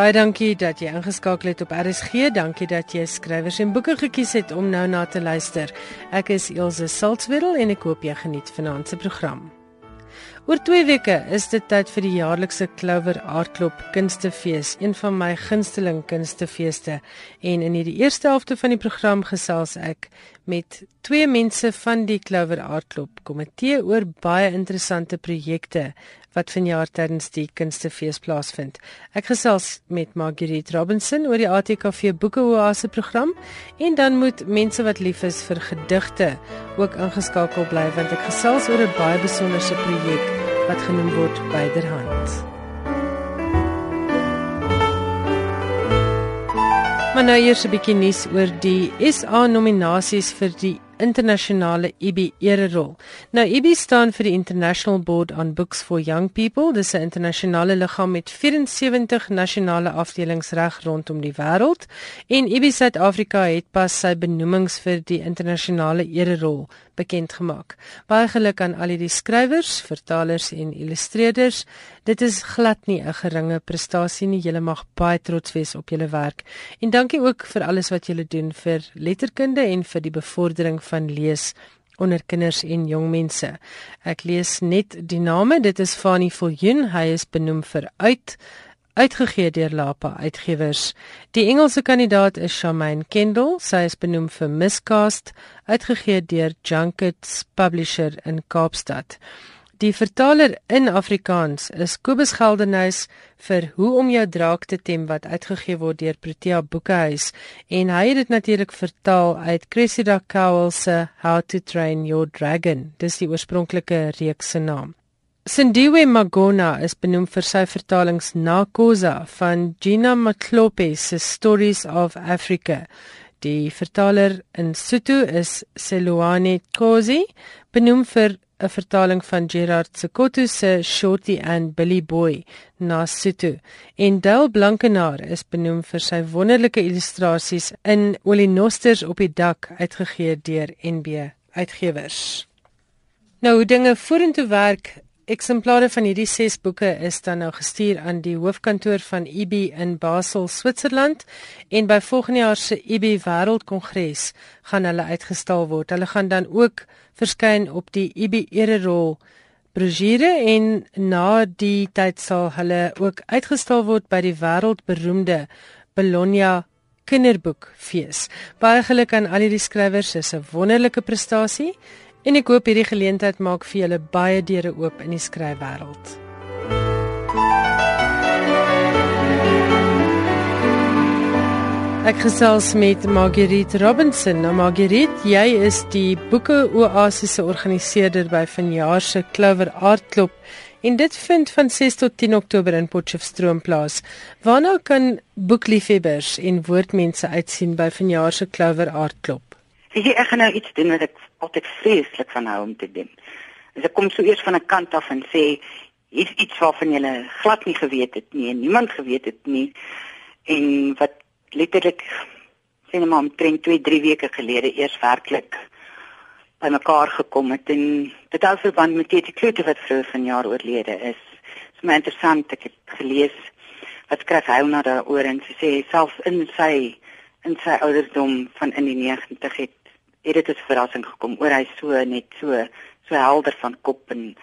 Baie dankie dat jy ingeskakel het op RSG. Dankie dat jy skrywers en boeke gekies het om nou na te luister. Ek is Elsje Salzwetel en ek hoop jy geniet vanaand se program. Oor 2 weke is dit tyd vir die jaarlikse Clover Aardklop Kunstefees, een van my gunsteling kunstefeeste. En in hierdie eerste helfte van die program gesels ek met twee mense van die Clover Aardklop Komitee oor baie interessante projekte wat vanjaar tydens die Kunstefees plaasvind. Ek gesels met Marguerite Robinson oor die ATKV Boekeoase program en dan moet mense wat lief is vir gedigte ook ingeskakel bly want ek gesels oor 'n baie besonderse projek wat genoem word Byderhand. Maar nou eers 'n bietjie nuus oor die SA nominasies vir die internasionale IBI ererol. Nou IBI staan vir die International Board on Books for Young People. Dis 'n internasionale liggaam met 74 nasionale afdelings reg rondom die wêreld en IBI Suid-Afrika het pas sy benoemings vir die internasionale ererol bekend gemaak. Baie geluk aan al die skrywers, vertalers en illustreerders. Dit is glad nie 'n geringe prestasie nie. Julle mag baie trots wees op julle werk. En dankie ook vir alles wat julle doen vir letterkunde en vir die bevordering van lees onder kinders en jong mense. Ek lees net die name. Dit is Fanny Viljoen. Hy is benoem vir uit uitgegee deur Lapa Uitgewers. Die Engelse kandidaat is Shamaine Kendall. Sy is benoem vir Miscast, uitgegee deur Junkets Publisher in Kaapstad. Die vertaler in Afrikaans is Kobus Geldenhuys vir Hoe om jou draak te tem wat uitgegee word deur Protea Boekehuis en hy het dit natuurlik vertaal uit Cressida Cowell se How to Train Your Dragon. Dis die oorspronklike reeks se naam. Sindiwe Magona is benoem vir sy vertalings na Khoza van Gina Matlope se Stories of Africa. Die vertaler in Sotho is Seloane Khosi, benoem vir 'n vertaling van Gerard Sekotto se Shorty and Billy Boy na Sotho. En Dale Blankenaar is benoem vir sy wonderlike illustrasies in Olinosters op die dak uitgegee deur NB Uitgewers. Nou hoe dinge vorentoe werk Eksemplare van hierdie 6 boeke is dan nou gestuur aan die hoofkantoor van IBI in Basel, Switserland en by volgende jaar se IBI Wêreldkongres gaan hulle uitgestal word. Hulle gaan dan ook verskyn op die IBI Ererol brosjure en na die tyd sal hulle ook uitgestal word by die wêreldberoemde Bologna Kinderboekfees. Baie geluk aan al die skrywers, dis 'n wonderlike prestasie En ek hoop hierdie geleentheid maak vir julle baie deure oop in die skryfwêreld. Ek gesels met Marguerite Robinson. Nou Marguerite, jy is die Boeke Oasis se organiseerder by vanjaar se Clover Art Club. En dit vind van 6 tot 10 Oktober in Potchefstroom plaas. Waarna kan boekliefhebbers en woordmense uitsien by vanjaar se Clover Art Club? Ek gaan nou iets doen wat ek altyd vreeslik van hou om te doen. As ek kom so eers van 'n kant af en sê hier's iets waarvan jy glad nie geweet het nie en niemand geweet het nie en wat letterlik sê net maar omtrent 2, 3 weke gelede eers werklik by mekaar gekom het en dit hou verband met die klute wat vroeër vanjaar oorlede is. Dit is my interessant ek het gelees wat skryf hy nou daaroor en sy sê self in sy in sy ouderdom van in die 90 het het dit as verrassing gekom. Oor hy so net so so helder van kop en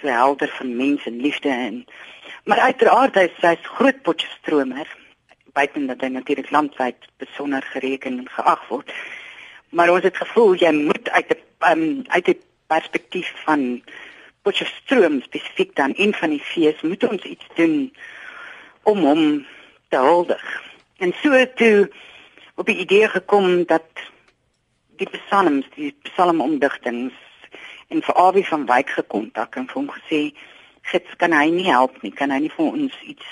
so helder van mens en liefde en maar uiteraard hy hy's groot potjiestromer buiten dat hy natuurlik landwyd besonder gereken en geag word. Maar ons het gevoel jy moet uit 'n um, uit 'n perspektief van potjiestroom spesifiek dan een van die fees moet ons iets doen om hom te huldig. En so toe op die idee gekom dat die psalms, die psalmomdigtings en vir Awie van Wyk gekontak en hom gesê, "Gits, kan hy nie help nie? Kan hy nie vir ons iets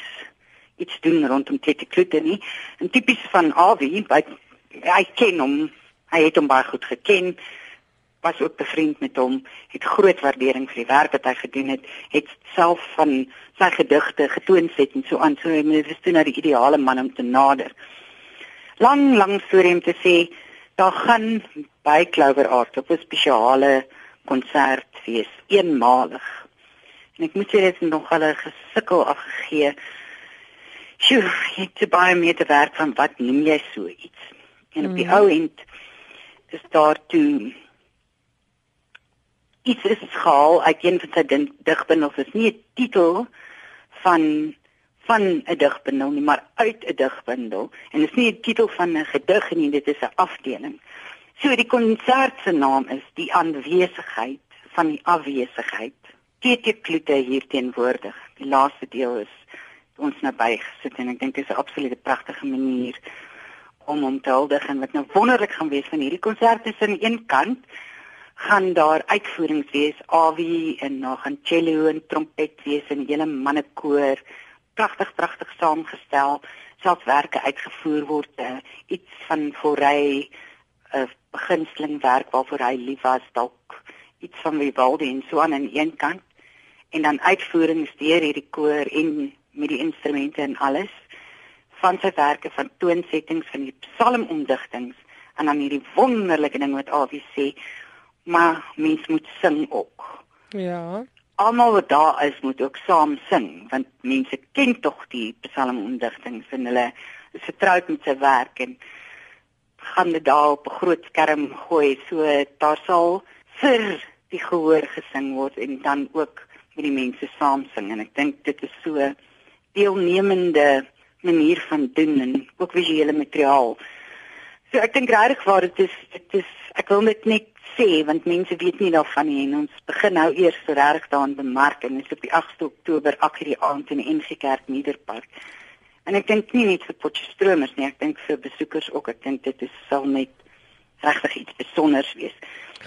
iets doen rondom Tete Klute nie?" En tipies van Awie, wat hy ken hom, hy het hom baie goed geken was ook bevriend met hom, het groot waardering vir die werk wat hy gedoen het, het self van sy gedigte getoon het en so aan, so hy het toe na die ideale man om te nader. Lang lang storie om te sê, daar gaan by Clover Art op 'n spesiale konsert wees eenmalig. En ek moet sê dit is nog al 'n gesukkel afgegee. Sjoe, jy het baie meer te werk van wat noem jy so iets? En op die mm. ou end is daar toe iets is gehaal uit een van sy digbundels. Dit is nie 'n titel van van 'n digbundel nie, maar uit 'n digbundel. En dit is nie 'n titel van 'n gedig nie, dit is 'n afdeling. So die konsert se naam is Die aanwesigheid van die afwesigheid. TT Klute hier teenwoordig. Die laaste deel is ons naby gesit en ek dink dit is 'n absolute pragtige manier om hom te huldig en wat nou wonderlik gaan wees van hierdie konsert is aan een kant gaan daar uitvoerings wees awie en nog gaan cello en trompet wees en 'n hele mannekoor pragtig pragtig saamgestel selfwerke uitgevoer word uh, iets van voorry 'n uh, beginseling werk waarvoor hy lief was dalk iets van Vivaldi en so aan aan een kant en dan uitvoerings deur hierdie koor en met die instrumente en alles van sy werke van toonsettings van die psalmomdigtings en dan hierdie wonderlike ding wat Awie sê maar mens moet sing ook. Ja. Almal wat daar is moet ook saam sing want mense ken tog die psalmomdigtings en hulle is vertroud met sy werk en gaan dit daar op 'n groot skerm gooi so daar sal vir die gehoor gesing word en dan ook met die mense saam sing en ek dink dit is so deelnemende manier van doen en ook visuele materiaal. So ek dink regtig waar dit is dit is ek wil dit net sê want mense weet nie daarvan nie en ons begin nou eers so regtig daarin bemark en dit is op die 8de Oktober agter die aand in die NG Kerk Nederpark. En ek dink nie net vir Potchefstroomers nie, ek dink vir besoekers ook. Ek dink dit is sal net regtig iets besonders wees.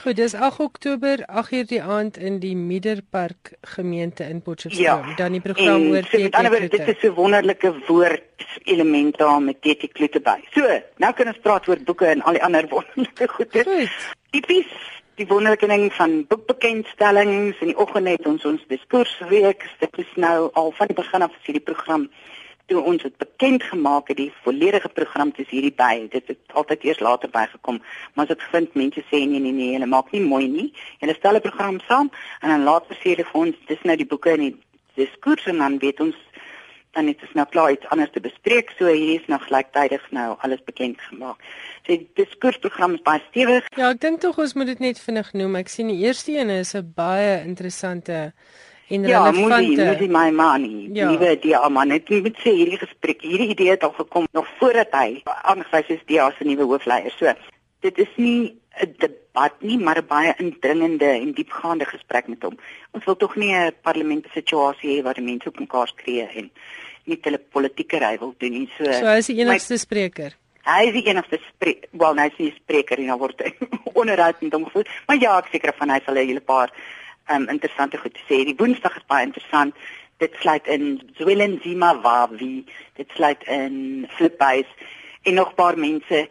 Goed, dis 8 Oktober, 8uur die aand in die Miederpark gemeente in Potchefstroom. Ja, dan die program oor TT Kloete. Dit is 'n wonderlike woord element daar met TT Kloete by. So, nou kan ons praat oor boeke en al die ander wonderlike goede. Goed. Tipies die wonderlike ding van boekbekendstellings en die oggend het ons ons diskursweek. Dit is nou al van die begin af vir die program toe ons dit bekend gemaak het die volledige program dis hierdie by dit het altyd eers later bygekom maar as ek vind mense sê nee nee nee hulle maak nie mooi nie. Hulle stel 'n program saam en dan later sê hulle vir ons dis nou die boeke en die diskurs en dan weet ons dan het dit nou klaar iets anders te bespreek. So hier is nog gelyktydig nou alles bekend gemaak. So die diskursprogram is baie stewig. Ja ek dink tog ons moet dit net vinnig noem. Ek sien die eerste een is 'n baie interessante en ja, relevante. Ja, moet jy my manie. Ja. Liewe dia man, ek moet sê hierdie gesprek, hierdie idee het al gekom nog voordat hy aangewys is dia se nuwe hoofleier. So, dit is nie 'n debat nie, maar 'n baie indringende en diepgaande gesprek met hom. Ons wil tog nie 'n parlementêre situasie hê waar die mense op mekaar skree en nie hulle politieke ry wil doen nie. So, so hy is die enigste my, spreker. Hy is die enigste spreker. Wel, nou is hy spreker en dan word onderhoud met hom gevoer. Maar ja, ek seker van hy sal 'n hele paar um, interessante goed te sê. Die Woensdag is baie interessant. Dit sluit in Zwelenzima Wawi, dit sluit in Flipbuys en nog paar mense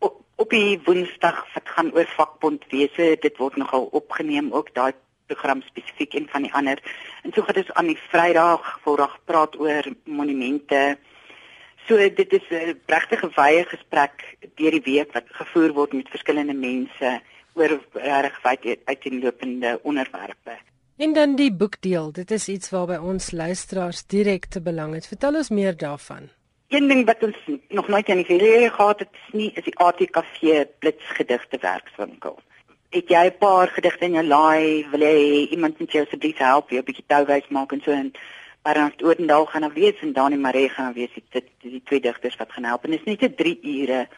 op, die Woensdag wat gaan oor vakbondwese. Dit word nogal opgeneem ook daai program spesifiek en van die ander. En so gaan dit aan die Vrydag voorag praat oor monumente. So dit is 'n regtige wye gesprek deur die week wat gevoer word met verskillende mense oor reg wyd uiteenlopende onderwerpe. En dan die boekdeel. Dit is iets waarby ons luisteraars direk te belang het. Vertel ons meer daarvan. Een ding wat ons nog nooit aan die verlede gehad het, is nie is die ATKV blitsgedigte werkswinkel. Het jy 'n paar gedigte in jou laai, wil jy iemand met jou asseblief help, jy 'n bietjie touwys maak en so en Barnard Odendaal gaan dan wees en Dani Maree gaan dan wees dit die twee digters wat gaan help en dit is net 'n 3 ure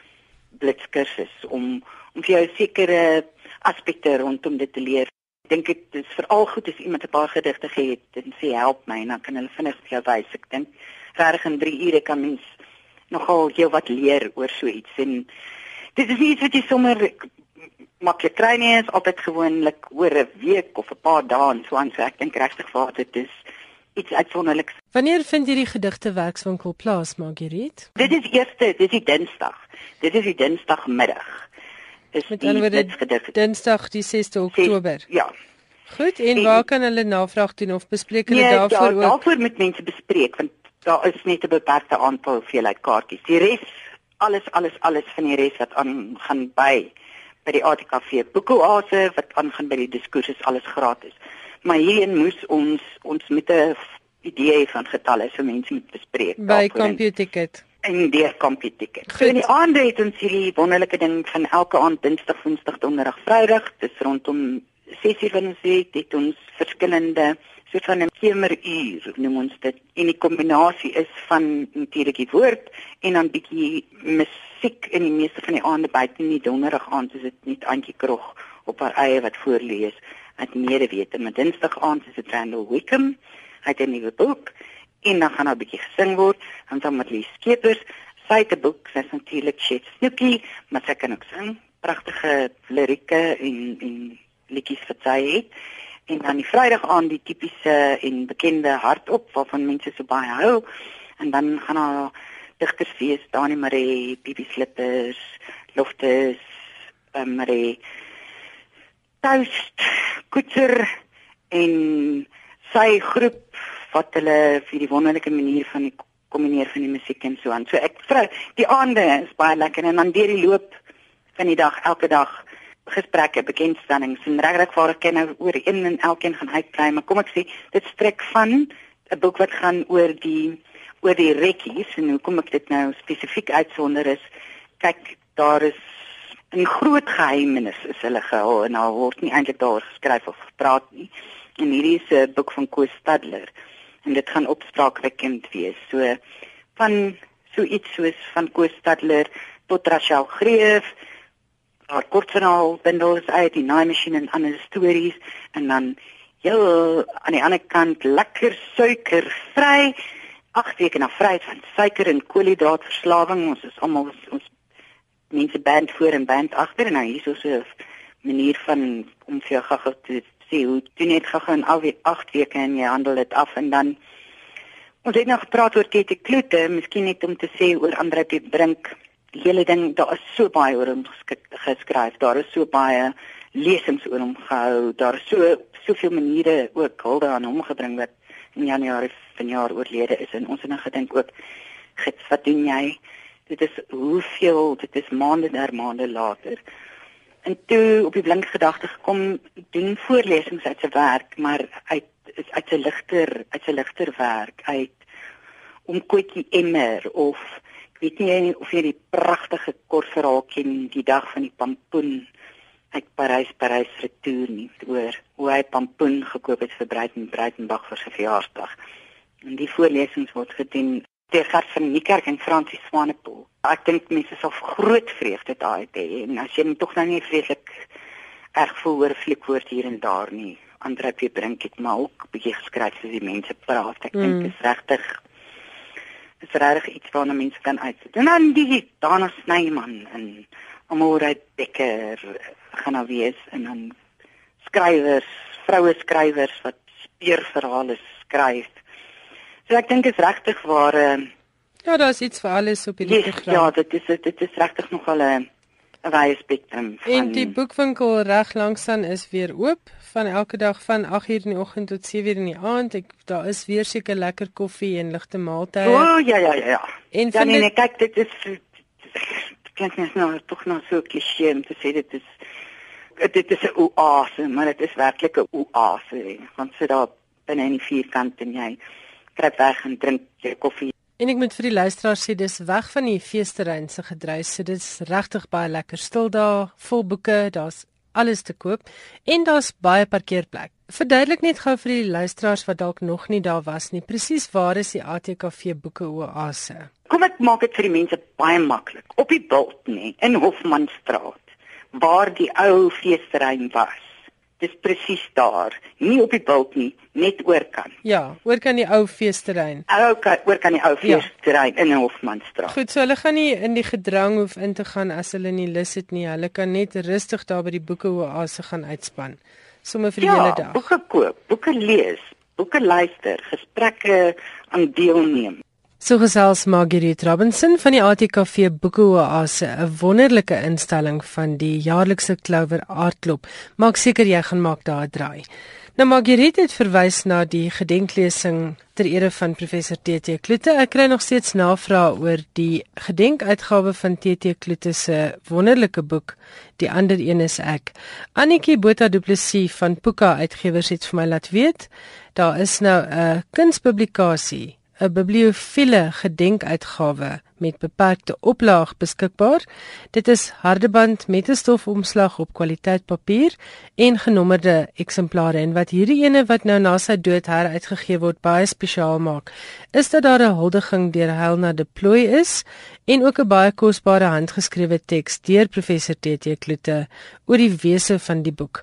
blitskursus om om vir jou sekere aspekte rondom dit te leer. Ek dink dit is veral goed as iemand 'n paar gedigte het en sê help my en dan kan hulle vinnig vir jou wys. Ek dink reg in 3 ure kan mens nogal jou wat leer oor so iets en dit is iets wat jy sommer maklik kry nie is altyd gewoonlik oor 'n week of 'n paar dae en so aan so ek dink regtig vir dit is iets uitsonderliks. Wanneer vind hierdie gedigte werkswinkel plaas, Margriet? Dit is eerste, dit is die Dinsdag. Dit is die Dinsdagmiddag. Is Met ander woorde Dinsdag die 6de Oktober. 6, ja. Goed, en, en waar kan hulle navraag doen of bespreek hulle nee, daarvoor ja, ook? Daarvoor met mense bespreek want daar is net 'n beperkte aantal hoeveelheid kaartjies. Die res alles alles alles van die res wat aan gaan by by die ATKV Boekoase wat aangaan by die diskurs is alles gratis maar hierheen moes ons ons met 'n idee van getalle so mense moet bespreek by Computicket en deur Computicket. So in die aand het ons hierdie wonderlike ding van elke aand Dinsdag, Woensdag, Donderdag, Vrydag, dis rondom 6:00 van ons week het ons verskillende soort van 'n kemeruur noem ons dit. En die kombinasie is van natuurlik die woord en dan bietjie musiek in die meeste van die aande buite in die donderdag aand is dit net Antjie Krog op haar eie wat voorlees. Uit medewete maar dinsdag aand is dit Randall Wickham hy het 'n nuwe boek en dan gaan daar 'n bietjie gesing word dan met Lee Skeepers sy het 'n boek sy's natuurlik Chet Snooky maar sy kan ook sing pragtige lirieke en en liedjies wat sy het. En dan die Vrydag aan die tipiese en bekende hartop waarvan mense so baie hou en dan gaan daar digtersfees Dani Marie, Bibi Slippers, Loftus, um, Marie Toast, Kutser en sy groep wat hulle vir die wonderlike manier van die kombineer van die musiek en so aan. So ek vrou, die aande is baie lekker en dan deur die loop van die dag elke dag gesprekke, bekendstellings en regtig waar ek nou oor een en elkeen gaan uitbrei, maar kom ek sê dit strek van 'n boek wat gaan oor die oor die rekkies en hoekom ek dit nou spesifiek uitsonder is. Kyk, daar is 'n groot geheimenis is hulle gehou en al word nie eintlik daar geskryf of gepraat nie. En hierdie is 'n boek van Koos Stadler en dit gaan opspraakwekkend wees. So van so iets soos van Koos Stadler tot Rachel Greef haar kortverhaal bundels uit die naai masjien en ander stories en dan heel aan die ander kant lekker suiker vry 8 weke na vryheid van suiker en koolhidraatverslawing ons is almal ons mense band voor en band agter en nou hier is so 'n manier van om vir jou gou te sê hoe doen net gou in al die 8 weke en jy handel dit af en dan ons het nog gepraat oor Katie Kloete miskien net om te sê oor Andre Piet Brink. Die hele ding daar is so baie oor hom geskryf daar is so baie lesings oor hom gehou daar is so soveel maniere ook hulde aan hom gebring wat in januarie van jaar oorlede is en ons het nou gedink ook gits wat doen jy? Dit is hoeveel dit is maande na maande later en toe op die blink gedagte gekom doen voorlesings uit sy werk maar uit uit sy ligter uit sy ligter werk uit om kwetjie emmer of weet nie of jy die pragtige kort verhaal ken die dag van die pampoen uit Parys Parys retour nie oor hoe hy pampoen gekoop het vir Breiten Breitenberg vir sy verjaarsdag. En die voorlesings word gedoen deur Gert van Niekerk en Francis Swanepoel. Ek dink mense sal groot vreugde daai hê en as jy tog nou nie vreeslik erg voel oor fliekwoord hier en daar nie. Andre P. Brink het maar ook bietjie geskryf soos die mense praat. Ek mm. dink dit is regtig is regtig iets waarna mense kan uitsit. En dan die Dana Snyman en Amore Becker gaan nou wees en dan skrywers, vroue skrywers wat speurverhale skryf. So ek dink is regtig waar uh, Ja, daar's iets vir alles op hierdie program. Ja, dit is dit is regtig nog al 'n 'n wye spektrum. Van... En die boekwinkel reg langs aan is weer oop van elke dag van 8:00 in die oggend tot 7:00 in die aand. Ek daar is weer seker lekker koffie en ligte maaltye. O, oh, ja ja ja ja. En ja, nee, nee, kyk dit is klink net nou tog nog so klisjé om te sê dit is dit is 'n oase, maar dit is werklik 'n oase. Want sit daar binne in die vierkant en jy kruip weg en drink jou koffie. En ek moet vir die luisteraars sê dis weg van die feesterrein se gedruis. So dit's regtig baie lekker stil daar, vol boeke, daar's alles te koop en daar's baie parkeerplek. Verduidelik net gou vir die luisteraars wat dalk nog nie daar was nie, presies waar is die ATKV boeke oase? Kom ek maak dit vir die mense baie maklik. Op die bult nê, in Hofmanstraat, waar die ou feesterrein was dis presies daar, nie op die bult nie, net oorkant. Ja, oorkant die ou feesterrein. Okay, oorkant die ou ja. feesterrein ja. in Hofmanstraat. Goed, so hulle gaan nie in die gedrang hoef in te gaan as hulle nie lus het nie. Hulle kan net rustig daar by die boeke oase gaan uitspan. Sommige vir die ja, hele dag. Ja, boeke koop, boeke lees, boeke luister, gesprekke aan deelneem. So gesels Marguerite Robinson van die ATKV Boekeoase, 'n wonderlike instelling van die jaarlikse Clover Aardklop. Maak seker jy gaan maak daar 'n draai. Nou Margriet het verwys na die gedenklesing ter ere van professor TT Kloete. Ek kry nog steeds navrae oor die gedenkuitgawe van TT Kloete se wonderlike boek Die ander een is ek. Annetjie Botha Du Plessis van Puka Uitgewers het vir my laat weet daar is nou 'n kunspublikasie 'n bibliofiele gedenkuitgawe met beperkte oplaag beskikbaar. Dit is hardeband met 'n stofomslag op kwaliteit papier en genommerde eksemplare en wat hierdie ene wat nou na sy dood heruitgegee word baie spesiaal maak, is dat daar 'n huldiging deur Helena de Plooi is en ook 'n baie kosbare handgeskrewe teks deur professor TT Kloete oor die wese van die boek.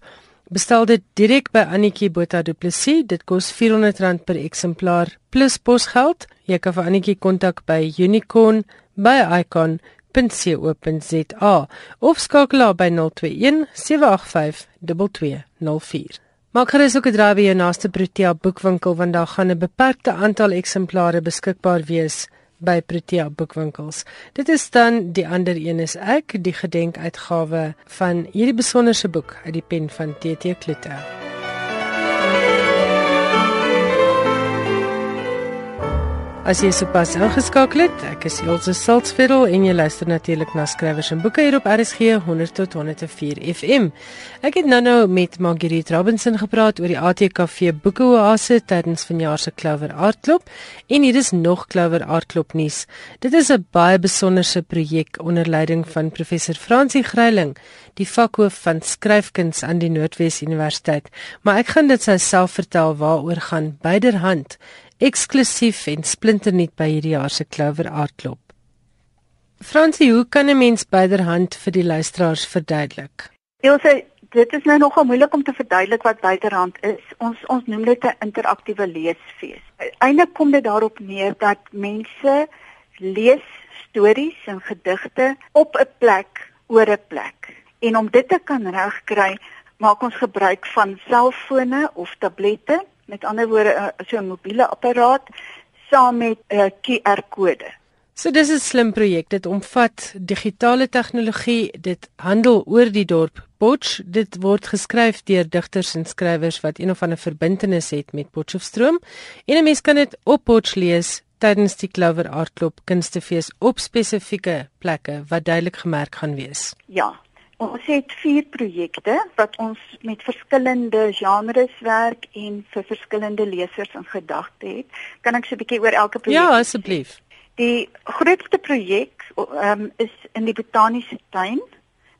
Bestel dit direk by Annetjie Botha Du Plessis. Dit kos R400 per eksemplaar plus posgeld. Jy kan vir Annetjie kontak by Unicorn by icon.co.za of skakel haar by 021 785 2204. Maak gerus ook 'n draai by jou naaste Protea boekwinkel want daar gaan 'n beperkte aantal eksemplare beskikbaar wees by Protea boekwinkels. Dit is dan die ander een is ek, die gedenkuitgawe van hierdie besonderse boek uit die pen van TT Kloete. As jy sopas ingeskakel het, ek is Elsje Salzveld en jy luister natuurlik na skrywers en boeke hier op RSG 100 tot 104 FM. Ek het nou-nou met Marguerite Robinson gepraat oor die ATKV Boekeoase tydens vanjaar se Clover Aardklop en hier is nog Clover Aardklop nuus. Dit is 'n baie besonderse projek onder leiding van professor Fransie Greiling, die vakhoof van skryfkuns aan die Noordwes Universiteit, maar ek gaan dit self vertel waaroor gaan byderhand eksklusief en splinternuut by hierdie jaar se Clover Aardklop. Fransie, hoe kan 'n mens byderhand vir die luisteraars verduidelik? Elsje, dit is nou nogal moeilik om te verduidelik wat byderhand is. Ons ons noem dit 'n interaktiewe leesfees. Eindelik kom dit daarop neer dat mense lees stories en gedigte op 'n plek oor 'n plek. En om dit te kan regkry, maak ons gebruik van selfone of tablette met ander woorde uh, so 'n mobiele apparaat saam met 'n uh, QR-kode. So dis 'n slim projek. Dit omvat digitale tegnologie, dit handel oor die dorp Potch. Dit word geskryf deur digters en skrywers wat een of ander verbintenis het met Potchefstroom. En 'n mens kan dit op Potch lees tydens die Clover Art Club kunstefees op spesifieke plekke wat duidelik gemerk gaan wees. Ja, Ons het vier projekte wat ons met verskillende genres werk en vir verskillende lesers in gedagte het. Kan ek so 'n bietjie oor elke projek? Ja, asseblief. Die grootste projek um, is in die botaniese tuin.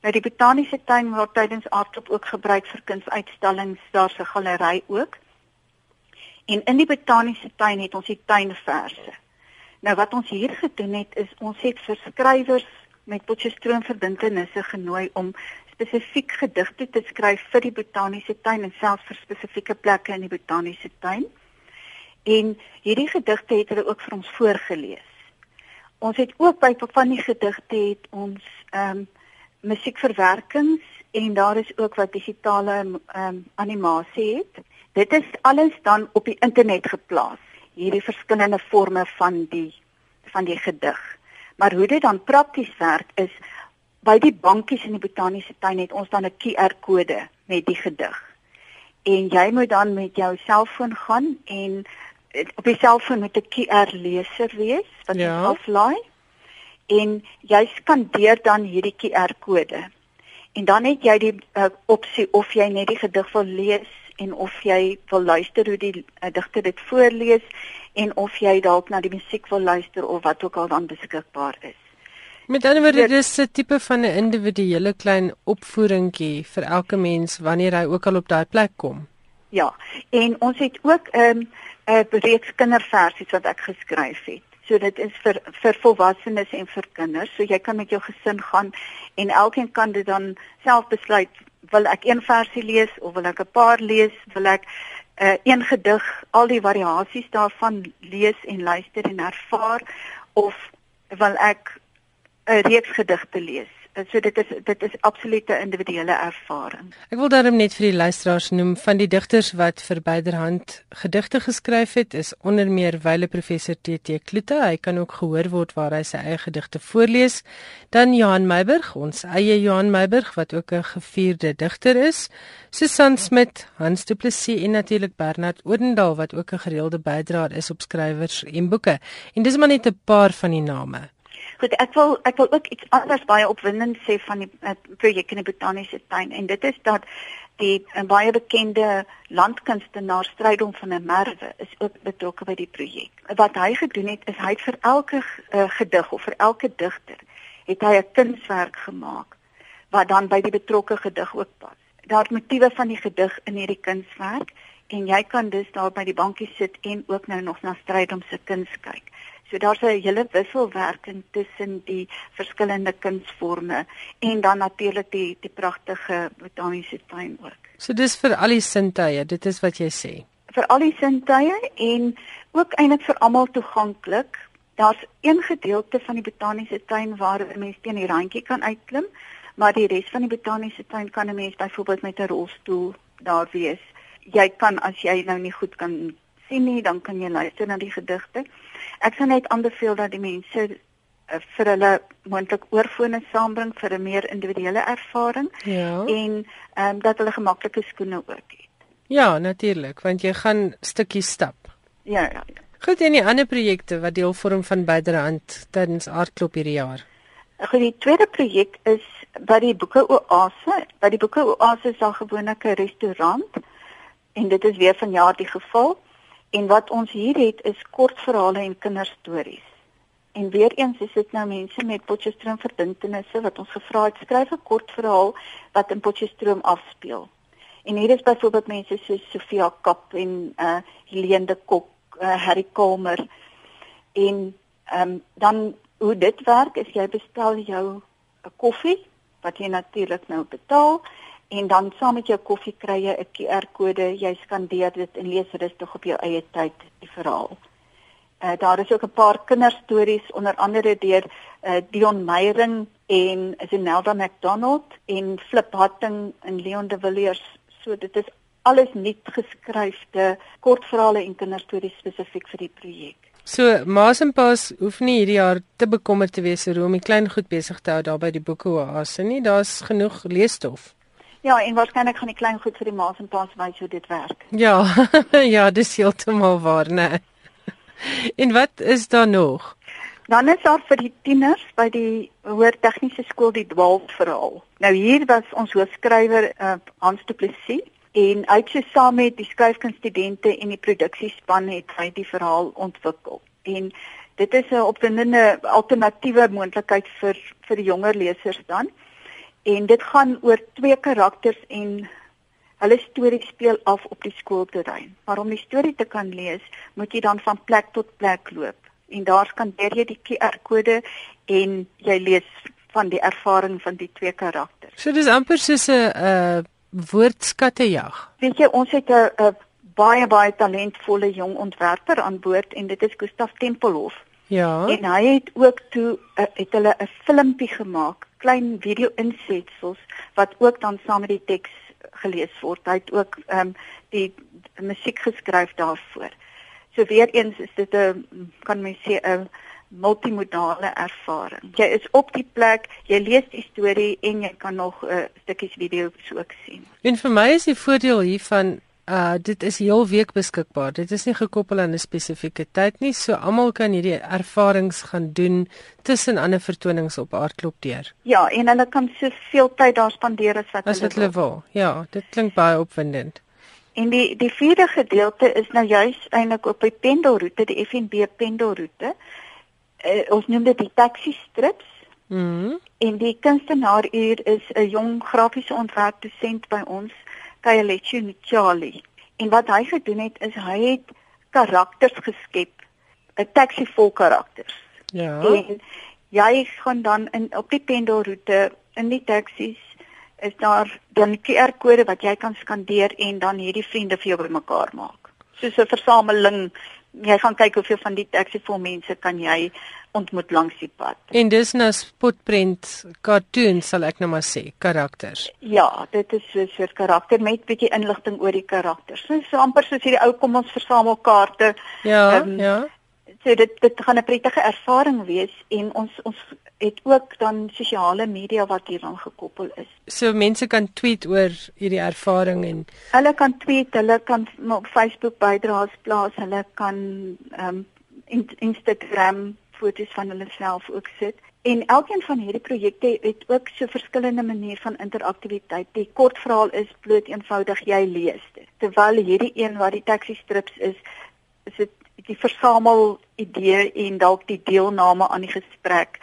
Nou die botaniese tuin word tydens aardklop ook gebruik vir kunsuitstallings, daar's 'n galery ook. En in die botaniese tuin het ons die tuinverse. Nou wat ons hier gedoen het is ons het vir skrywers met Potchefstroom verbintenisse genooi om spesifiek gedigte te skryf vir die botaniese tuin en selfs vir spesifieke plekke in die botaniese tuin. En hierdie gedigte het hulle ook vir ons voorgeles. Ons het ook by van die gedigte het ons ehm um, musiekverwerkings en daar is ook wat digitale ehm um, animasie het. Dit is alles dan op die internet geplaas. Hierdie verskillende forme van die van die gedig. Maar hoe dit dan prakties werk is by die bankies in die botaniese tuin het ons dan 'n QR-kode met die gedig. En jy moet dan met jou selfoon gaan en op die selfoon met 'n QR-leser wees wat ja. aflaai. En jy skandeer dan hierdie QR-kode. En dan het jy die uh, opsie of jy net die gedig wil lees en of jy wil luister hoe die uh, digter dit voorlees en of jy dalk na die musiek wil luister of wat ook al dan beskikbaar is. Met ander woorde dis 'n tipe van 'n individuele klein opvoeringkie vir elke mens wanneer hy ook al op daai plek kom. Ja, en ons het ook 'n um, 'n reeks kinderversies wat ek geskryf het. So dit is vir vir volwassenes en vir kinders. So jy kan met jou gesin gaan en elkeen kan dit dan self besluit wil ek een versie lees of wil ek 'n paar lees? Wil ek uh, een gedig, al die variasies daarvan lees en luister en ervaar of wil ek 'n reeks gedigte lees, so dit is dit is absolute individuele ervaring. Ek wil daarom net vir die luisteraars noem van die digters wat vir byderhand gedigte geskryf het is onder meer wyle professor TT Kloete. Hy kan ook gehoor word waar hy sy eie gedigte voorlees. Dan Johan Meiburg, ons eie Johan Meiburg wat ook 'n gevierde digter is. Susan Smit, Hans Du Plessis en natuurlik Bernard Odendaal wat ook 'n gereelde bydraer is op skrywers en boeke. En dis maar net 'n paar van die name. Goed, ek wil ek wil ook iets anders baie opwindend sê van die uh, projek in die botaniese tuin en dit is dat die uh, baie bekende landkunstenaar Strydom van der Merwe is ook betrokke by die projek. Wat hy gedoen het is hy het vir elke uh, gedig of vir elke digter het hy 'n kunswerk gemaak wat dan by die betrokke gedig ook pas. Daar motiewe van die gedig in hierdie kunswerk en jy kan dus daar by die bankie sit en ook nou nog na Strydom se kuns kyk. So daar's 'n hele wisselwerking tussen die verskillende kunsforme en dan natuurlik die die pragtige botaniese tuin ook. So dis vir al die sintuie, dit is wat jy sê. Vir al die sintuie en ook eintlik vir almal toeganklik. Daar's een gedeelte van die botaniese tuin waar 'n mens teen die randjie kan uitklim, maar die res van die botaniese tuin kan 'n mens byvoorbeeld met 'n rolstoel daar wees. Jy kan as jy nou nie goed kan sien nie, dan kan jy luister na die gedigte. Ek sou net aanbeveel dat die mense uh, vir hulle moontlik oorfone saambring vir 'n meer individuele ervaring. Ja. En ehm um, dat hulle gemaklike skoene ook het. Ja, natuurlik, want jy gaan stukkies stap. Ja, ja. ja. Goed en die ander projekte wat deel vorm van byderhand tydens aardklop hierdie jaar. Goed, die tweede projek is by die Boeke Oase. By die Boeke Oase is daar gewoonlik 'n restaurant en dit is weer vanjaar die geval. En wat ons hier het is kortverhale en kinderstories. En weer eens is dit nou mense met Potchefstroom verbintenisse wat ons gevra het skryf 'n kortverhaal wat in Potchefstroom afspeel. En hier is byvoorbeeld mense soos Sofia Kap en uh Helene de Kok, uh, Harry Kalmer. En ehm um, dan hoe dit werk is jy bestel jou 'n koffie wat jy natuurlik nou betaal en dan saam met jou koffie kry jy 'n QR-kode, jy skandeer dit en lees rustig op jou eie tyd die verhaal. Uh, daar is ook 'n paar kinderstories onder andere deur uh, Dion Meyering en Zenelda McDonald en Flip Hatting en Leon de Villiers. So dit is alles nuut geskryfde kortverhale en kinderstories spesifiek vir die projek. So Maas en Paas hoef nie hierdie jaar te bekommerd te wees oor hoe om die klein goed besig te hou daar by die boeke oase nie. Daar's genoeg leesstof. Ja, en waarskynlik gaan die klein goed vir die maas en paas wys hoe dit werk. Ja, ja, dis heeltemal waar, né? En wat is daar nog? Dan is daar vir die tieners by die Hoër Tegniese Skool die Dwaalf verhaal. Nou hier was ons hoofskrywer uh, Hans Du Plessis en uit sy saam met die skryfkunststudente en die produksiespan het hy die verhaal ontwikkel. En dit is 'n opwindende alternatiewe moontlikheid vir vir die jonger lesers dan en dit gaan oor twee karakters en hulle storie speel af op die skoolterrein. Maar om die storie te kan lees, moet jy dan van plek tot plek loop en daar skandeer jy die QR-kode en jy lees van die ervaring van die twee karakters. So dis amper soos 'n uh woordskattejag. Weet jy, ons het 'n baie baie talentvolle jong ontwerper aan boord en dit is Gustaf Tempelhof. Ja. En hy het ook toe uh, het hulle 'n filmpie gemaak klein video insetsels wat ook dan saam met die teks gelees word. Hy het ook ehm um, die musiek geskryf daarvoor. So weer eens is dit 'n kan mens sê 'n multimodale ervaring. Jy is op die plek, jy lees die storie en jy kan nog 'n uh, stukkies video ook sien. En vir my is die voordeel hiervan Uh dit is heel week beskikbaar. Dit is nie gekoppel aan 'n spesifieke tyd nie, so almal kan hierdie ervarings gaan doen tussen ander vertonings op Aardklop deur. Ja, en hulle kan soveel tyd daar spandeer as wat as hulle wil. Ja, dit klink baie opwindend. En die die vierde gedeelte is nou juis eintlik op die pendelroete, die FNB pendelroete. Uh, ons noem dit die taxi strips. Mm en die kunstenaar hier is 'n jong grafiese ontwerpdosent by ons Kayalechi Nchali. En wat hy gedoen het is hy het karakters geskep, 'n taxi vol karakters. Ja. En jy gaan dan in op die pendelroete in die taksies is daar dan QR-kode wat jy kan skandeer en dan hierdie vriende vir jou bymekaar maak. Soos 'n versameling jy gaan kyk hoeveel van die taxi-vol mense kan jy ontmoet langs die pad. En dis nou spotprent cartoon sal ek nou maar sê, karakters. Ja, dit is so 'n soort karakter met bietjie inligting oor die karakters. So, so amper soos hierdie ou kom ons versamel kaarte. Ja, um, ja. So dit dit gaan 'n prettige ervaring wees en ons ons het ook dan sosiale media wat hieraan gekoppel is. So mense kan tweet oor hierdie ervaring en hulle kan tweet, hulle kan op Facebook bydraes plaas, hulle kan ehm um, in Instagram foto's van hulle self ook sit. En elkeen van hierdie projekte het ook so verskillende maniere van interaktiwiteit. Die kort verhaal is bloot eenvoudig jy lees dit. Terwyl hierdie een wat die taxi strips is, is dit die versamel idee en dalk die deelname aan die gesprek.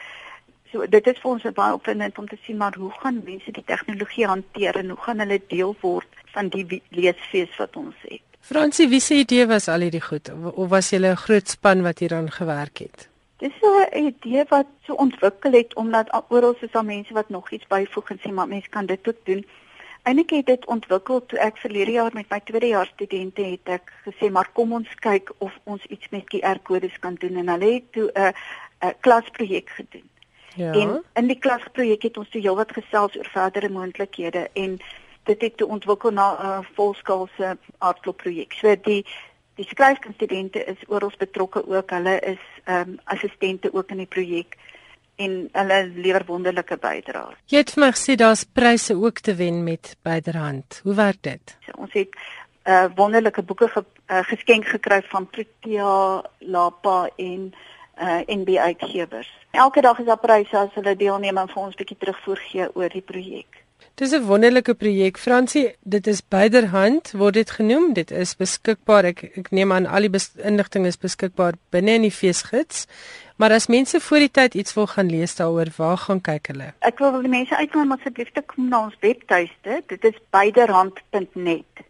So dit is vir ons baie opwindend om te sien maar hoe gaan mense die tegnologie hanteer en hoe gaan hulle deel word van die leesfees wat ons het. Fransie, wie se idee was al hierdie goed of was julle 'n groot span wat hieraan gewerk het? Dis 'n idee wat so ontwikkel het omdat oral is daar mense wat nog iets byvoeg en sê maar mense kan dit ook doen. Eindelik het dit ontwikkel toe ek verlede jaar met my tweedejaars studente het ek gesê maar kom ons kyk of ons iets met QR-kodes kan doen en hulle het toe 'n 'n klasprojek gedoen. Ja. En in die klasprojek het ons toe heelwat gesels oor verdere moontlikhede en dit het toe ontwikkel na 'n volskaalse aardklopprojek. So die die skryfkunststudente is oral betrokke ook. Hulle is ehm um, assistente ook in die projek en hulle lewer wonderlike bydraes. Jy het vir my gesê daar's pryse ook te wen met byderhand. Hoe werk dit? So, ons het uh wonderlike boeke ge, uh, geskenk gekry van Protea, Lapa en uh NB uitgewers. Elke dag is daar pryse as hulle deelneem en vir ons bietjie terugvoer gee oor die projek. Dis 'n wonderlike projek, Fransie. Dit is byderhand word dit genoem. Dit is beskikbaar. Ek ek neem aan al die inligting is beskikbaar binne in die feesgids. Maar as mense voor die tyd iets wil gaan lees daaroor, waar gaan kyk hulle? Ek wil die mense uitnooi om asseblief te kom na ons webtuiste. Dit is byderhand.net.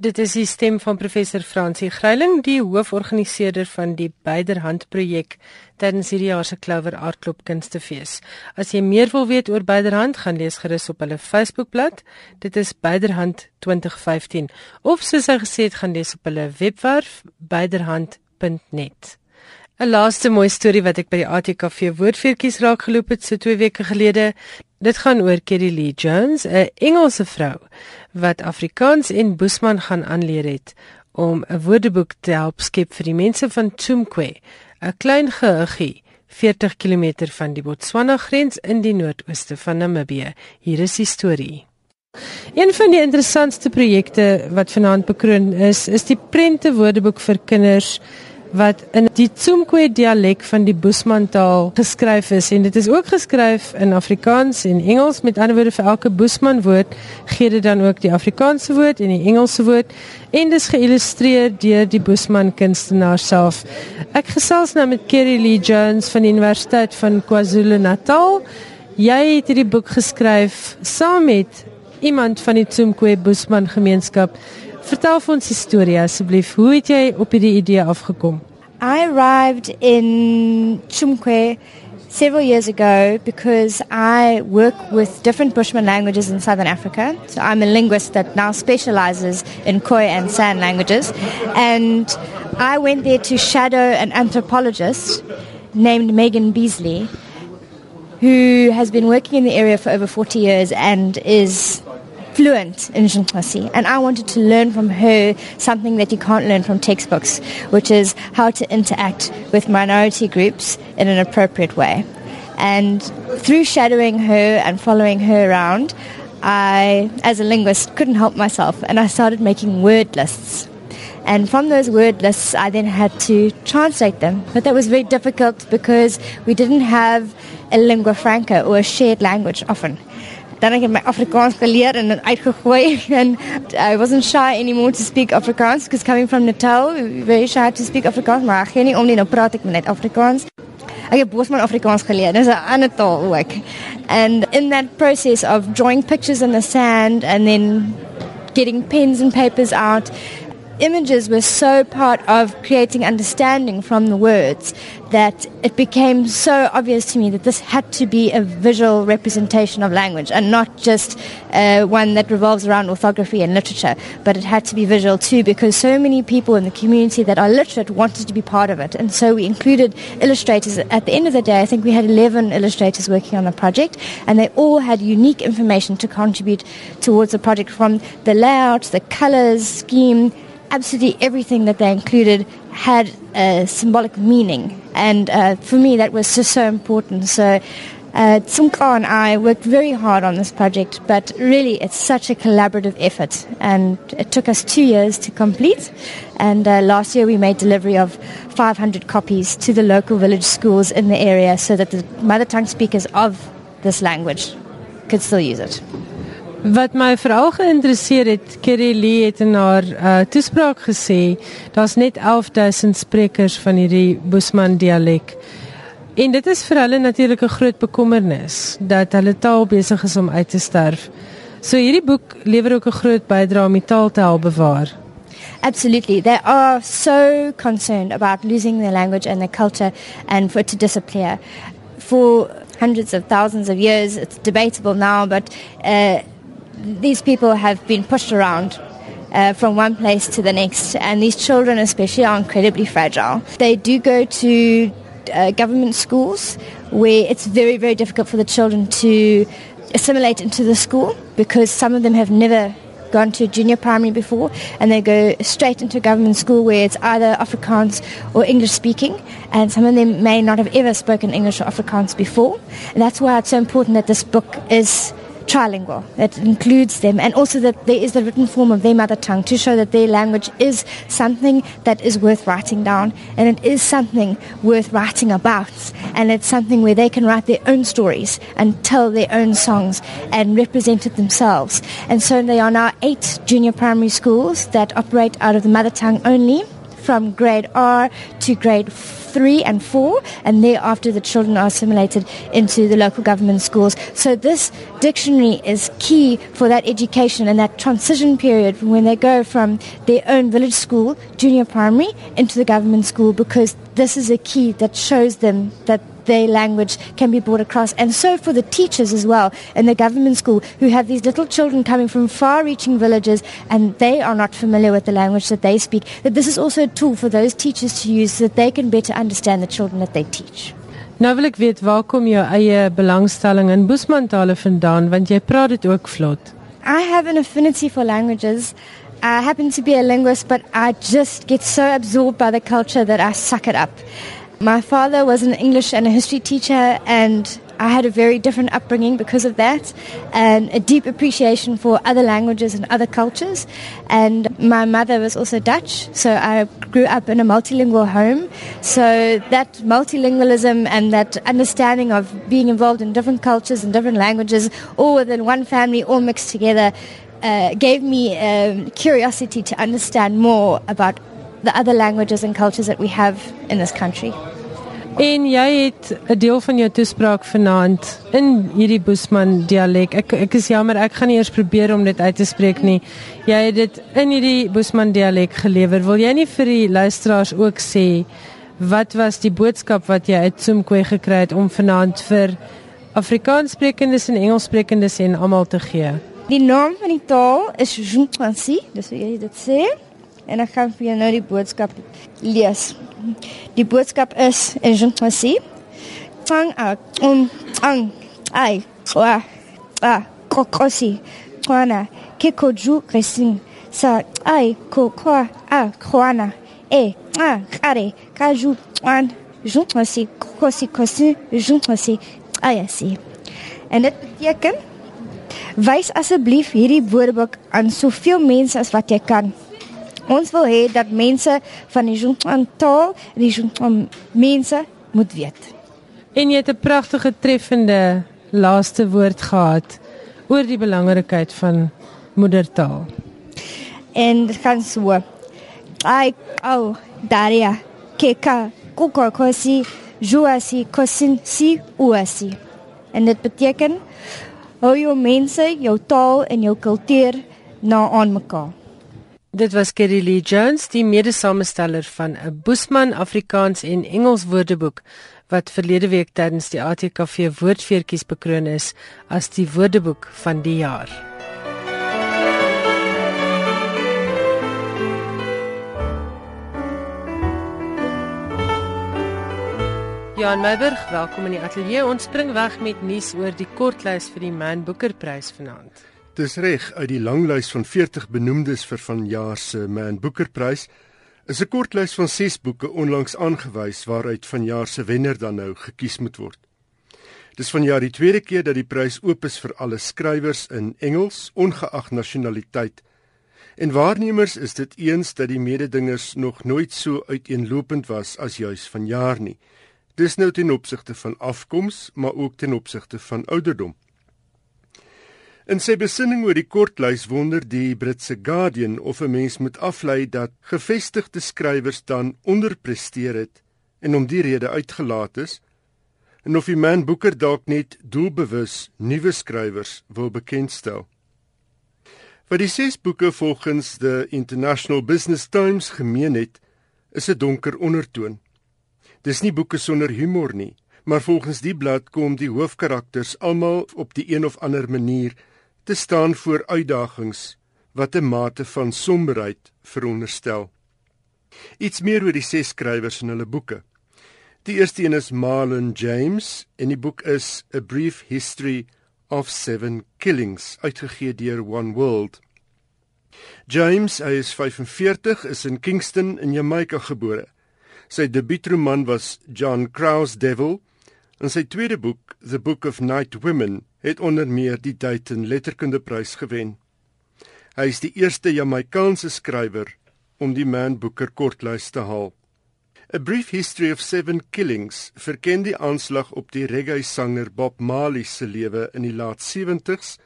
Dit is die stem van professor Fransie Greiling, die hooforganiseerder van die Byderhand projek tydens hierdie jaar se Clover Aardklop Kunstefees. As jy meer wil weet oor Byderhand, gaan lees gerus op hulle Facebookblad. Dit is Byderhand 2015 of soos hy gesê het, gaan lees op hulle webwerf byderhand.net. 'n Laaste mooi storie wat ek by die ATKV woordfeertjies raak geloop het so 2 weke gelede. Dit gaan oor Kelly Lee Jones, 'n Engelse vrou wat Afrikaans en Boesman gaan aanleer het om 'n woordeboek te help skep vir die mense van Tsumkwe, 'n klein gehuggie 40 km van die Botswana grens in die noordooste van Namibië. Hier is die storie. Een van die interessantste projekte wat vanaand bekroon is, is die prente woordeboek vir kinders wat in die Tsumkwe dialek van die Boesman taal geskryf is en dit is ook geskryf in Afrikaans en Engels met ander woorde vir elke Boesman woord gee dit dan ook die Afrikaanse woord en die Engelse woord en dis geïllustreer deur die Boesman kunstenaar self. Ek gesels nou met Kerry Lee Jones van die Universiteit van KwaZulu-Natal. Jy het hierdie boek geskryf saam met iemand van die Tsumkwe Boesman gemeenskap. Vertel vir ons die storie asseblief. Hoe het jy op hierdie idee afgekom? I arrived in Chumkwe several years ago because I work with different Bushman languages in southern Africa. So I'm a linguist that now specializes in Khoi and San languages. And I went there to shadow an anthropologist named Megan Beasley, who has been working in the area for over 40 years and is fluent in Xhosa, and I wanted to learn from her something that you can't learn from textbooks, which is how to interact with minority groups in an appropriate way. And through shadowing her and following her around, I, as a linguist, couldn't help myself, and I started making word lists. And from those word lists, I then had to translate them. But that was very difficult because we didn't have a lingua franca or a shared language often. Dan ek het my Afrikaans geleer en dit uitgegooi en I wasn't shy anymore to speak Afrikaans because coming from Natal, very shy to speak Afrikaans, maar ek gee nie om nie, nou praat ek net Afrikaans. Ek het Bosman Afrikaans geleer. Dis 'n ander taal ook. And in that process of drawing pictures in the sand and then getting pens and papers out, images were so part of creating understanding from the words that it became so obvious to me that this had to be a visual representation of language and not just uh, one that revolves around orthography and literature, but it had to be visual too because so many people in the community that are literate wanted to be part of it. And so we included illustrators. At the end of the day, I think we had 11 illustrators working on the project, and they all had unique information to contribute towards the project from the layout, the colors, scheme, absolutely everything that they included had a symbolic meaning. And uh, for me, that was just so important. So, uh, Tsumka and I worked very hard on this project, but really it's such a collaborative effort. And it took us two years to complete. And uh, last year we made delivery of 500 copies to the local village schools in the area so that the mother tongue speakers of this language could still use it. Wat my veral geïnteresseer het, Kerry Lee het in haar uh, toespraak gesê, daar's net 11000 sprekers van hierdie Boesman dialek. En dit is vir hulle natuurlik 'n groot bekommernis dat hulle taal besig is om uit te sterf. So hierdie boek lewer ook 'n groot bydrae om die taal te help bewaar. Absolutely. They are so concerned about losing their language and their culture and for it to disappear. For hundreds of thousands of years, it's debatable now, but uh, these people have been pushed around uh, from one place to the next, and these children, especially, are incredibly fragile. They do go to uh, government schools where it's very, very difficult for the children to assimilate into the school because some of them have never gone to junior primary before and they go straight into a government school where it's either Afrikaans or English speaking and some of them may not have ever spoken English or Afrikaans before and that's why it's so important that this book is trilingual. It includes them, and also that there is the written form of their mother tongue to show that their language is something that is worth writing down, and it is something worth writing about, and it's something where they can write their own stories and tell their own songs and represent it themselves. And so there are now eight junior primary schools that operate out of the mother tongue only from grade R to grade three and four, and thereafter the children are assimilated into the local government schools. So this dictionary is key for that education and that transition period when they go from their own village school, junior primary, into the government school because this is a key that shows them that their language can be brought across. And so for the teachers as well in the government school who have these little children coming from far reaching villages and they are not familiar with the language that they speak, that this is also a tool for those teachers to use so that they can better understand the children that they teach. Nou wil ek weet waar kom jou eie belangstelling in Boesmantale vandaan want jy praat dit ook vlot. I have an affinity for languages. I happen to be a linguist, but I just get so absorbed by the culture that I suck it up. My father was an English and a history teacher, and I had a very different upbringing because of that, and a deep appreciation for other languages and other cultures. And my mother was also Dutch, so I grew up in a multilingual home. So that multilingualism and that understanding of being involved in different cultures and different languages, all within one family, all mixed together, uh, gave me um, curiosity to understand more about the other languages and cultures that we have in this country. En jy het 'n deel van jou toespraak vanaand in hierdie Boesman dialek. Ek ek is jammer, ek gaan nie eers probeer om dit uit te spreek nie. Jy het dit in hierdie Boesman dialek gelewer. Wil jy nie vir die luisteraars ook sê wat was die boodskap wat jy uit Tsumkwe gekry het om vanaand vir Afrikaanssprekendes en Engelssprekendes en almal te gee? Die naam van die taal is Zhuangzi, dis hoe jy dit sê en ek gaan vir jou nou die boodskap lees. Die boodskap is in Jean-Massy. Tang a um ang ai wa a kokosi kwana kiko ju kresin sa ai ko kwa a kwana e a kare kaju wan Jean-Massy kokosi kosi Jean-Massy ayasi. En dit beteken wys asseblief hierdie woordeboek aan soveel mense as wat jy kan. Ons wil hê dat mense van die Zhuang taal, die Zhuang mense moet weet. En jy het 'n pragtige treffende laaste woord gehad oor die belangrikheid van moedertaal. En dit gaan so. Ai au daria keka kukokosi juasi kosin si uasi. En dit beteken hou jou mense, jou taal en jou kultuur na aan mekaar. Dit was Kerry Lee Jones, die mede-samesteller van 'n Boesman Afrikaans en Engels woordeboek wat verlede week tydens die ATKV woordfeertjies bekroon is as die woordeboek van die jaar. Jan Meiberg, welkom in die ateljee. Ons spring weg met nuus oor die kortlys vir die Man Booker Prys vanaand. Dis reg, uit die langlys van 40 benoemdes vir vanjaar se Man Booker Prys is 'n kortlys van 6 boeke onlangs aangewys waaruit vanjaar se wenner dan nou gekies moet word. Dis vanjaar die tweede keer dat die prys oop is vir alle skrywers in Engels, ongeag nasionaliteit. En waarnemers is dit eens dat die mededingers nog nooit so uiteenlopend was as juis vanjaar nie. Dis nou ten opsigte van afkoms, maar ook ten opsigte van ouderdom. In sy besinning oor die kortlys wonder die Britse Guardian of 'n mens moet aflei dat gevestigde skrywers dan onderpresteer het en om die rede uitgelaat is, en of die man Booker dalk net doelbewus nuwe skrywers wil bekendstel. Wat die ses boeke volgens the International Business Times gemeen het, is 'n donker ondertoon. Dis nie boeke sonder humor nie, maar volgens die blad kom die hoofkarakters almal op die een of ander manier te staan voor uitdagings wat 'n mate van somberheid veronderstel. Iets meer oor die ses skrywers in hulle boeke. Die eerste een is Marlon James en die boek is A Brief History of Seven Killings, uitgegee deur One World. James, hy is 45, is in Kingston in Jamaica gebore. Sy debuutroman was John Crow's Devil en sy tweede boek, The Book of Night Women, het onder meer die Dayton Letterkundeprys gewen. Hy is die eerste Jamaicaanse skrywer om die Man Booker kortlys te haal. A Brief History of Seven Killings verken die aanslag op die reggae-sanger Bob Marley se lewe in die laat 70s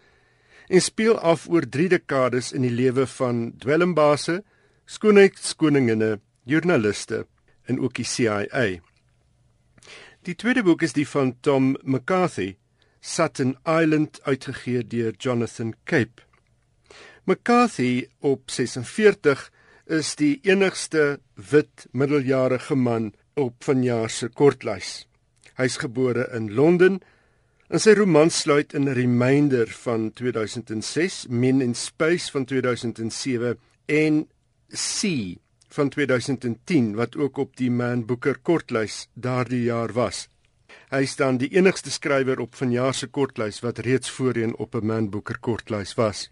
en speel af oor 3 dekades in die lewe van dwelmbase, skoonheidskoninginne, joernaliste en ook die CIA. Die tweede boek is die van Tom McCarthy, Sutton Island uitgegee deur Jonathan Cape. McCarthy op 46 is die enigste wit middeljarige man op vanjaar se kortlys. Hy's gebore in Londen en sy roman sluit in reminder van 2006, Men in Space van 2007 en Sea van 2010 wat ook op die Man Booker kortlys daardie jaar was. Hy staan die enigste skrywer op vanjaar se kortlys wat reeds voorheen op 'n Man Booker kortlys was.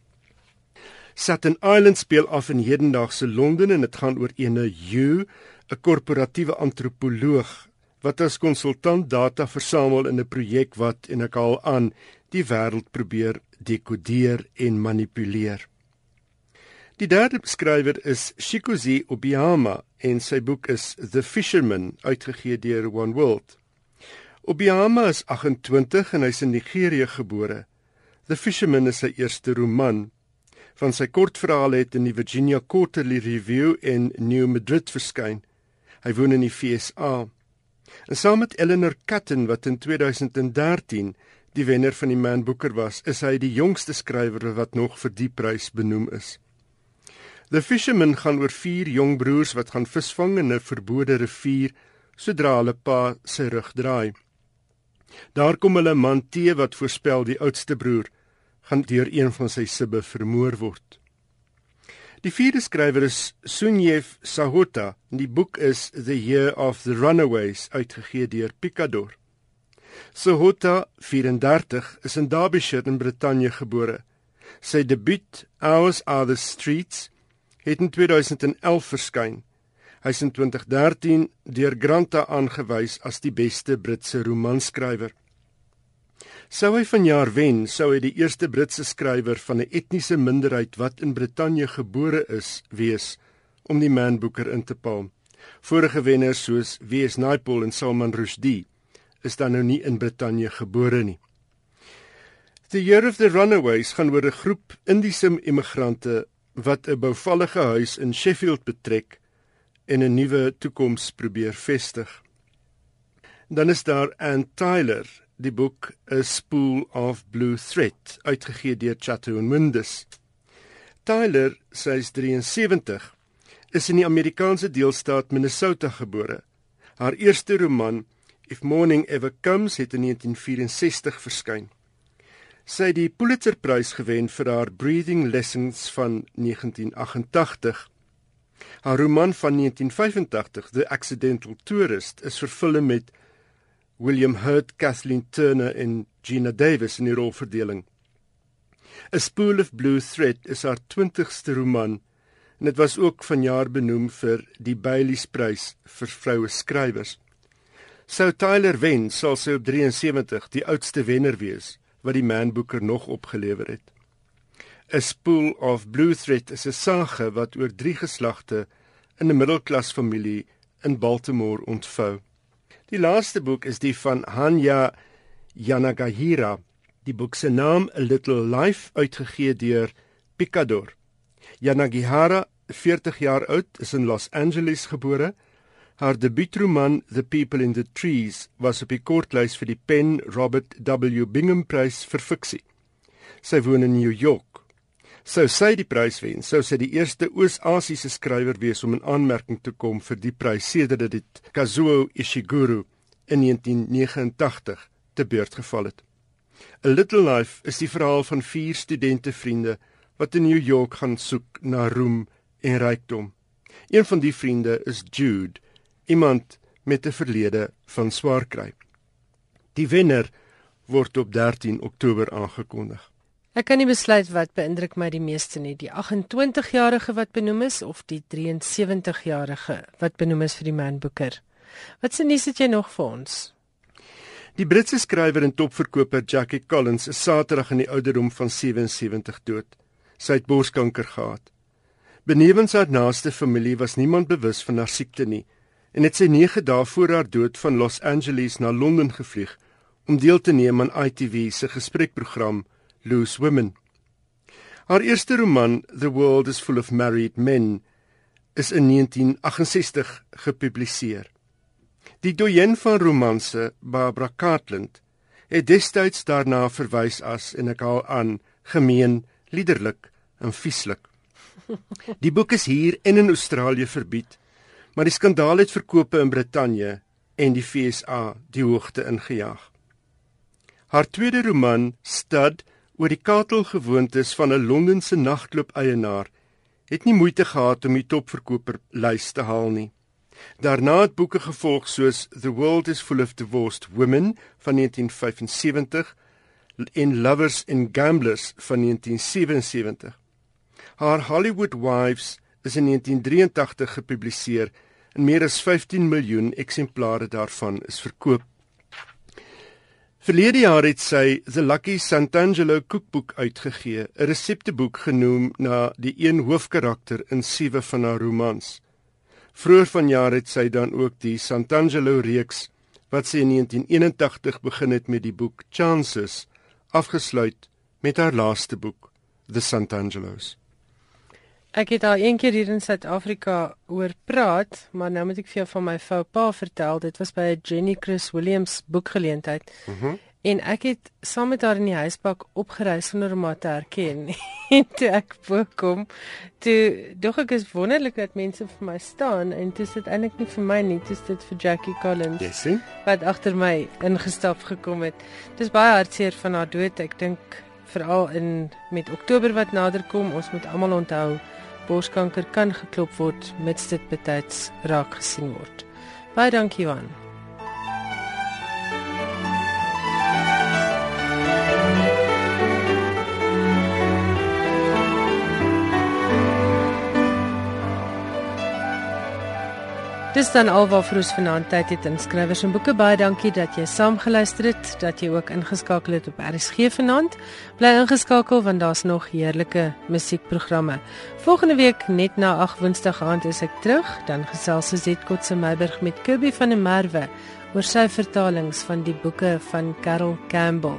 Satin Island speel af in hedendaagse Londen en dit gaan oor ene Hugh, 'n korporatiewe antropoloog wat as konsultant data versamel in 'n projek wat en ek haal aan die wêreld probeer dekodeer en manipuleer. Die derde skrywer is Shikuzi Obiyama en sy boek is The Fisherman uitgegee deur One World. Obiyama is 28 en hy's in Nigerië gebore. The Fisherman is sy eerste roman. Van sy kortverhale het in die Virginia Quarterly Review en New Madrid verskyn. Hy woon in die FSA. En saam met Eleanor Catton wat in 2013 die wenner van die Man Booker was, is hy die jongste skrywer wat nog vir die prys benoem is. The Fisherman gaan oor vier jong broers wat gaan visvang in 'n verbode rivier sodra hulle pa sy rug draai. Daar kom hulle man te wat voorspel die oudste broer gaan deur een van sy sibbe vermoor word. Die vierde skrywer is Sunyev Sahota en die boek is The Year of the Runaways uitgegee deur Picador. Sahota, 34, is in Derbyshire in Brittanje gebore. Sy debuut, Ours Are the Streets, het in 2011 verskyn. Hy's in 2013 deur Granta aangewys as die beste Britse romanskrywer. Sou hy vanjaar wen, sou hy die eerste Britse skrywer van 'n etniese minderheid wat in Brittanje gebore is wees om die Man Booker in te paal. Vorige wenners soos W.S. Naipaul en Salman Rushdie is dan nou nie in Brittanje gebore nie. The Year of the Runaways gaan oor 'n groep Indiese immigrante wat 'n bouvallige huis in Sheffield betrek en 'n nuwe toekoms probeer vestig. Dan is daar Anne Tyler, die boek A Spool of Blue Thread, uitgegee deur Chatto and Mundus. Tyler, sy is 73, is in die Amerikaanse deelstaat Minnesota gebore. Haar eerste roman, If Morning Ever Comes, het in 1964 verskyn. Sy het die Pulitzerprys gewen vir haar Breathing Lessons van 1988. Haar roman van 1985, The Accidental Tourist, is vervul met William Hurt, Kathleen Turner en Gina Davis in die rolverdeling. A Spool of Blue Thread is haar 20ste roman en dit was ook vanjaar benoem vir die Bailey's-prys vir vroue skrywers. Sou Tyler wen, sal sy op 73 die oudste wenner wees wat die Man Booker nog opgelewer het. A Spool of Blue Thread is 'n sage wat oor drie geslagte in 'n middelklas familie in Baltimore ontvou. Die laaste boek is die van Hanya Yanagihira. Die boek se naam A Little Life uitgegee deur Picador. Yanagihara, 40 jaar oud, is in Los Angeles gebore. Haar debuutroman The People in the Trees was op die kortlys vir die Penn Robert W Bingham Prys vir fiksie. Sy woon in New York. Sou sy die prys wen, sou sy die eerste Oos-Asiese skrywer wees om in aanmerking te kom vir die prys sedert dit Kazuo Ishiguro in 1989 te beurt geval het. A Little Life is die verhaal van vier studente vriende wat in New York gaan soek na roem en rykdom. Een van die vriende is Jude, iemand met 'n verlede van swaar kry. Die wenner word op 13 Oktober aangekondig. Ek kan nie besluit wat beïndruk my die meeste nie, die 28-jarige wat benoem is of die 73-jarige wat benoem is vir die Man Booker. Wat se nuus het jy nog vir ons? Die Britse skrywer en topverkoper Jackie Collins is Saterdag in die ouderdom van 77 dood. Sy het borskanker gehad. Benewens haar naaste familie was niemand bewus van haar siekte nie en het sy 9 dae voor haar dood van Los Angeles na Londen gevlieg om deel te neem aan ITV se gesprekprogram Loose Women. Haar eerste roman, The World is Full of Married Men, is in 1968 gepubliseer. Die doyen van romanse, Barbara Cartland, het destyds daarna verwys as en ek haal aan gemeen, liderlik en vieslik. Die boek is hier en in Australië verbied, maar die skandaal het verkope in Brittanje en die FSA die hoogte ingejaag. Haar tweede roman, Stud, oor die katelgewoontes van 'n Londense nagklub eienaar, het nie moeite gehad om die topverkoper lys te haal nie. Daarna het boeke gevolg soos The World is Full of Divorced Women van 1975 en Lovers and Gamblers van 1977. Haar Hollywood Wives is in 1983 gepubliseer en meer as 15 miljoen eksemplare daarvan is verkoop. Verlede jaar het sy The Lucky Santangelo Cookbook uitgegee, 'n resepteboek genoem na die een hoofkarakter in sewe van haar romans. Vroeger vanjaar het sy dan ook die Santangelo reeks wat sy in 1981 begin het met die boek Chances afgesluit met haar laaste boek The Santangelos. Ek het al een keer hier in Suid-Afrika oor praat, maar nou moet ek vir jou van my vrou pa vertel. Dit was by 'n Jenny Chris Williams boekgeleentheid. Mhm. Mm En ek het saam met haar in die huispak opgereis sonder om haar te herken. en toe ek voorkom, toe dog ek is wonderlik dat mense vir my staan en dit is dit eintlik nie vir my nie, dit is dit vir Jackie Collins. Yes, sien? Wat agter my ingestap gekom het. Dis baie hartseer van haar dood. Ek dink veral in met Oktober wat nader kom, ons moet almal onthou borskanker kan geklop word mits dit betyds raak gesien word. Baie dankie Johan. Dis dan alwaar vir ons vanaand tyd het in skrywers en boeke. Baie dankie dat jy saamgeluister het dat jy ook ingeskakel het op RSG vanaand. Bly ingeskakel want daar's nog heerlike musiekprogramme. Volgende week net na 8 woensdag aand is ek terug. Dan gesels ons net kort se Meiburg met Kirby van der Merwe oor sy vertalings van die boeke van Carol Campbell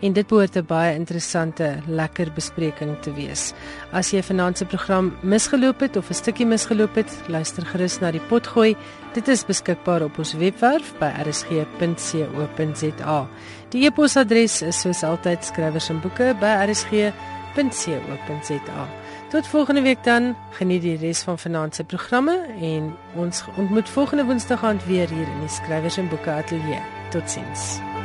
en dit behoort 'n baie interessante, lekker bespreking te wees. As jy vanaand se program misgeloop het of 'n stukkie misgeloop het, luister gerus na die potgooi. Dit is beskikbaar op ons webwerf by rsg.co.za. Die e-posadres is soos altyd skrywers en boeke by rsg www.rsg.co.za. Tot volgende week dan. Geniet die res van vanaand se programme en ons ontmoet volgende Woensdag aand weer hier in die Skrywers en Boeke Ateljee. Totsiens.